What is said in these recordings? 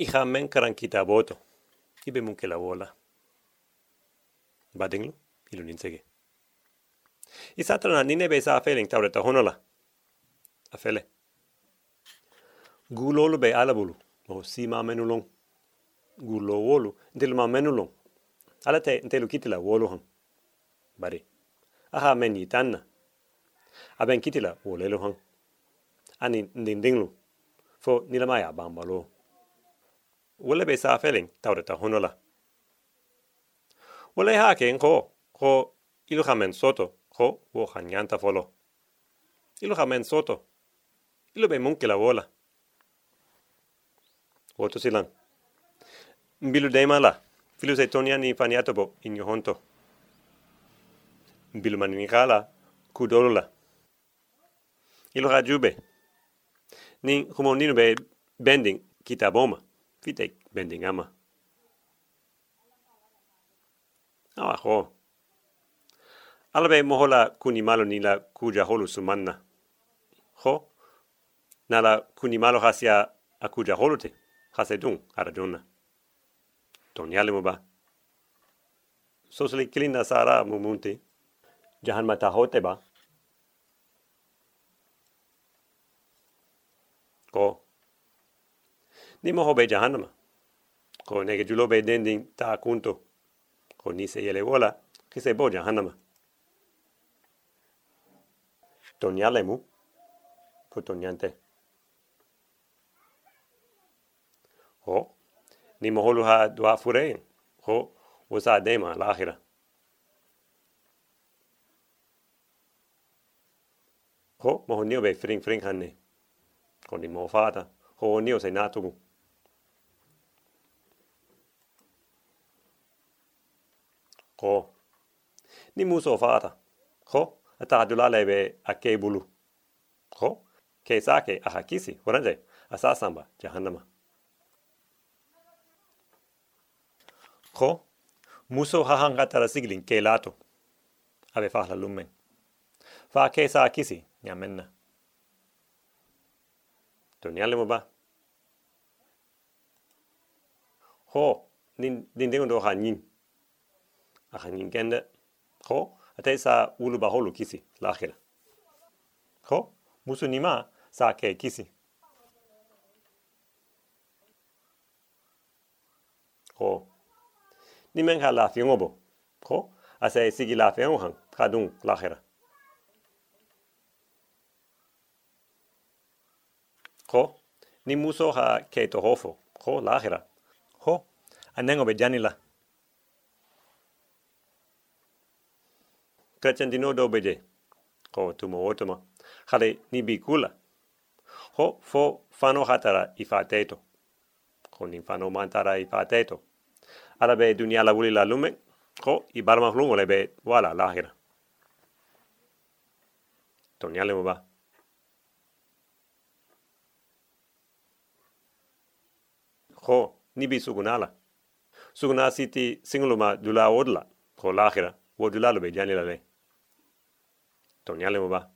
Iha men karan kita boto. Ibe munke la wola. Badinglu, ilu ninsege. Isatrana nine be sa afeling taureta honola. Afele. Gulolu be alabulu. O si ma menulong. Gulo wolu. Ntilu ma menulong. Alate ntelu kitila wolu hang. Bari. Aha men yitanna. Aben kitila wolelu hang. Ani ndindinglu. Fo nilamaya bambalo. Wole be sa afeling taureta honola. Wole hake ko ko ilu men soto ko wo hanyanta folo. Ilu men soto. Ilu be munki la wola. Woto silang. Mbilu deima la. Filu se tonia ni faniato bo in yo honto. Mbilu mani ni kala kudolo la. Ilu jube. Ni humo ninu be bending. Awa ho. Alabe mohola kuni malo ni la kuja holu sumanna. Ho. Nala kuni malo hasia akuja holute. Hase dung ara donna. Ton yale mo. Sosli kilina sara mumunti. Jahan mata hote ba. Ko. Ni mo hobe jahannama. Ko nege julobe dending ta kunto. Ko ni se yele wola. Ki se bo jahannama. Ton yale mu. Puton yante. Ho. Ni holu ha dua fure. Ho. Wasa dema l'akhira. Ho. Mo nio be fring fring hanne. Ko ni mo fata. Ho nio se natugu. Ko. Ni muso fata. Ho. Ata adula lebe a ke bulu. Ho. Ke sake a hakisi. Horanje. Asasamba. Jahannama. Ko. Muso hahangatara siglin ke lato. Ave fahla lumen. Fa ke sa kisi. Nyamenna. To nyale mo ba. Ho. Din din dingo do hanin akhangin kende. Ko atay sa ulu ba holu kisi lakhir ko musu nima sa ke kisi. Ko nimen ka la fiongo bo ko asay sigi la fiongo han kadung lakhir ko ni muso ha ke to hofo ko lakhir anengo be janila 391 ko tumo otoma hale ni bikula ho fo fano hatara ifateto ko nin fano mantara ifateto ala be dunia la wuli la lume ko i barma lungo le be wala lahira tonya le ba. Ko ni bi sugunala suguna siti singuluma dula odla ko lahira wo dula lo be janila le. Tonyale mo ba.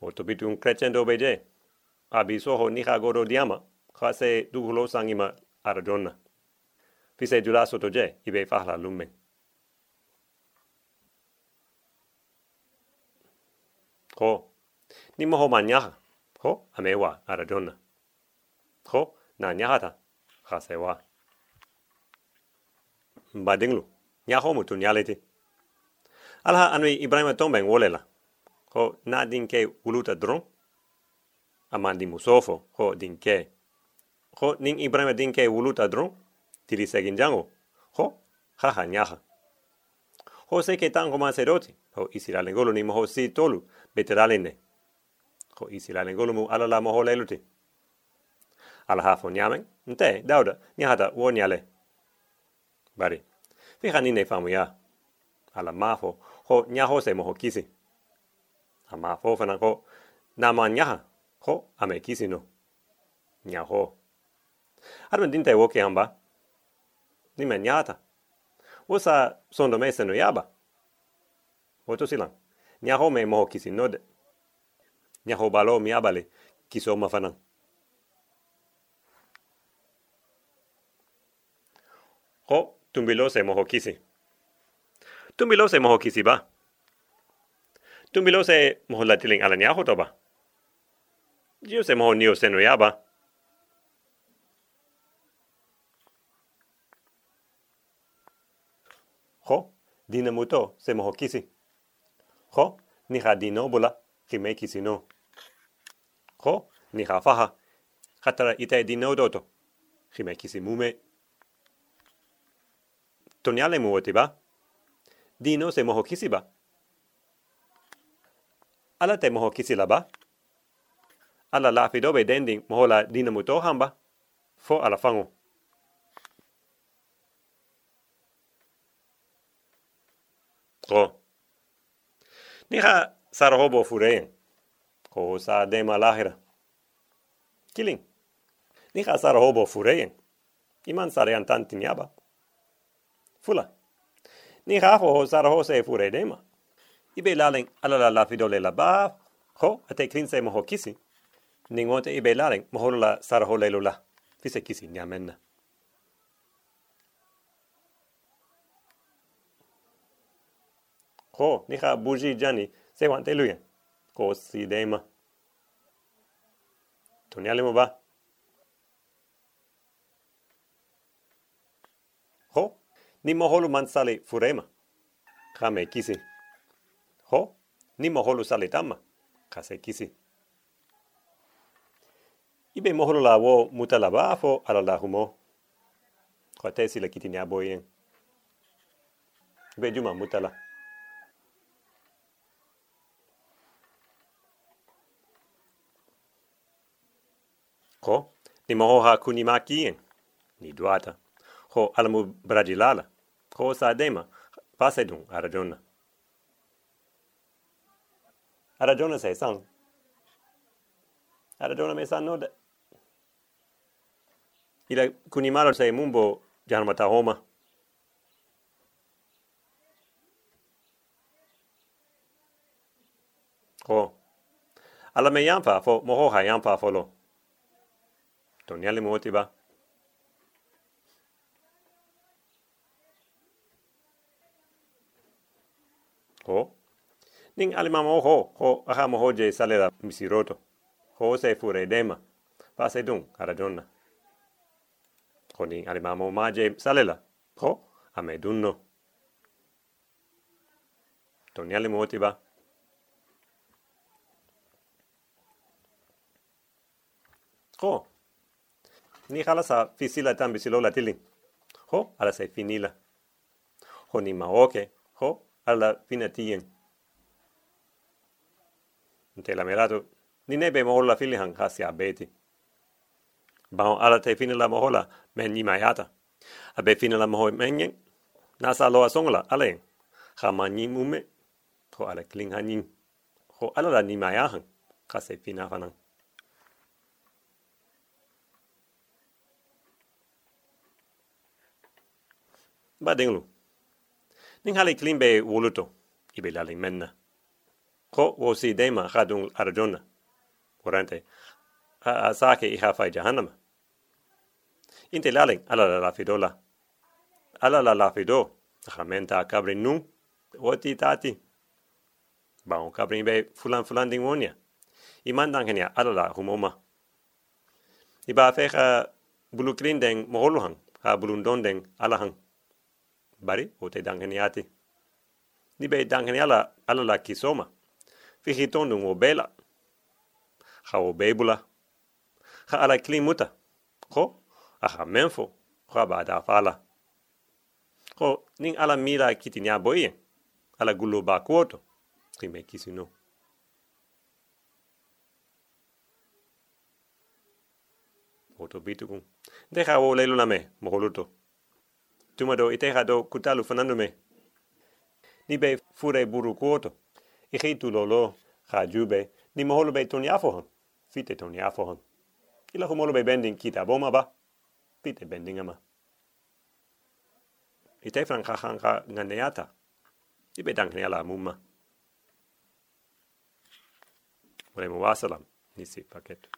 O to bitu un crescendo beje. Abiso ho ni goro diama. Khase dugulo sangima aradonna. Fise dula soto je ibe fahla lumen. Ho. Ni mo ho manyaha. Ho amewa aradonna. Ho na nyahata. Khase wa. Mbadinglu. Nyaho mutu nyalete. Alha anwi Ibrahima tombeng wolela. Ho na dinke uluta dron. Amandi musofo ho dinke. Ho ning Ibrahima dinke uluta dron. Tiri segin jango. Ho haha nyaha. Ho seke tango maseroti. Ho isirale ngolo ni moho si tolu beteralene. Ho isirale ngolo mu alala moho leluti. Alha fo nyamen. Nte dauda nyahata wo nyale. Bari. Fija ni ne famu ya. Ala mafo ho nyaho se moho kisi. A mafo fana ko nama nyaha ho ame kisi no. Nyaho. Arma dinte woke hamba. Ni me nyata. Wosa sondo me se no yaba. Woto silang. Nyaho me moho kisi node. Nyaho balo mi abale. kiso mafanan. Ho, tumbilo se moho kisi. Tumbilo se moho kisi ba. Tumbilo se moho latiling ala niya ba. Jio se moho niyo seno ya ba. Ho, dina muto se moho kisi. Ho, ni ha dino bula, ki me kisi no. Ho, ni ha faha, katara ite dino doto, ki me kisi mume. Toniale muoti ba? Dino se moho kisi ba? Ala te moho kisi la? Ala la fidobe moho la dina muto hamba? Fo ala fango. Ko. Ni ha sara hobo fureyen. Ko sa dema lahira. Kiling. Ni ha sara hobo fureyen. Iman sara yan tantin yaba. Fula. Ni ha ho sara ho se fure dema. Ibe laleng ala la la fidole la ba. Ho ate klinse mo ho kisi. Ni ngote ibe laleng mo ho la sara ho lelo la. Fise kisi nyamenna. Ko, ni ha buji jani se wante luyen. Ko si dema. Toniale mo ba? Ho, ni moholu man sali furema. Kame kisi. Ho, ni moholu sali tamma. Kase kisi. Ibe moholu la wo muta la ba fo ala la humo. Ko te sila kiti ni aboyen. Ibe juma muta la. Ko, ni moho ha kunimaki Ni duata. Ho alamu bradilala. Ko sa dema. Pase dun arajona. Arajona se sang. Arajona me san noda. Ila kunimalo se mumbo janmata homa. Ko. Ala me yampa fo moho ha yampa folo. Toniale muoti ba. Ho. Ning alimamo ho, ho aha moho je salela misiroto. Ho se fure dema. Pase dun, arajonna. Ho ning alimamo ma je salela. Ho, ame dunno. Toniale muoti ba. Ho. Ni hala sa fisila tan bisilola tilin. Ho, ala se finila. Ho ni maoke. Ho, alla fina tien. Nte la merato, ni nebe moholla filihan hasia abeti. Baho ala te finila moholla men ni mayata. Abe finila moho mengen, nasa loa songola alen. Hama ni mume, ho ala kling hanin. Ho ala la ni mayahan, kase fina fanan. Ba dinglu. Ning hali klimbe woluto, ibe laling menna. Ko wo si dema khadung arjona. Orante, a asake iha fai jahannama. Inte laling ala la lafidola. Ala la lafido, khamenta kabri nu, woti tati. Baon kabri be fulan fulan ding wonia. Imandang kenya ala la humoma. Iba fecha bulu klindeng moholuhang, ha bulundondeng alahang bari o te dangeni ati. Ni be dangeni ala, ala la kisoma. Fihi tonu ngo bela. Ha o bebula. Ha ala klimuta. Ko, aha menfo. Ha ba da fala. Ko, ning ala mira kiti nya boye. Ala gulo ba kuoto. Kime kisi no. Oto bitukun. Deja o lelu na me, moholuto tuma do ite do kutalu fanando me. Ni be fure buru kuoto. I lolo, ha jube, ni moholo be toni afohan. Fite toni afohan. Ila humolo be bending kita boma ba. Fite bending ama. Ite fran ka hanga nganeata. Ibe dankne ala mumma. Volemo wasalam, nisi paketu.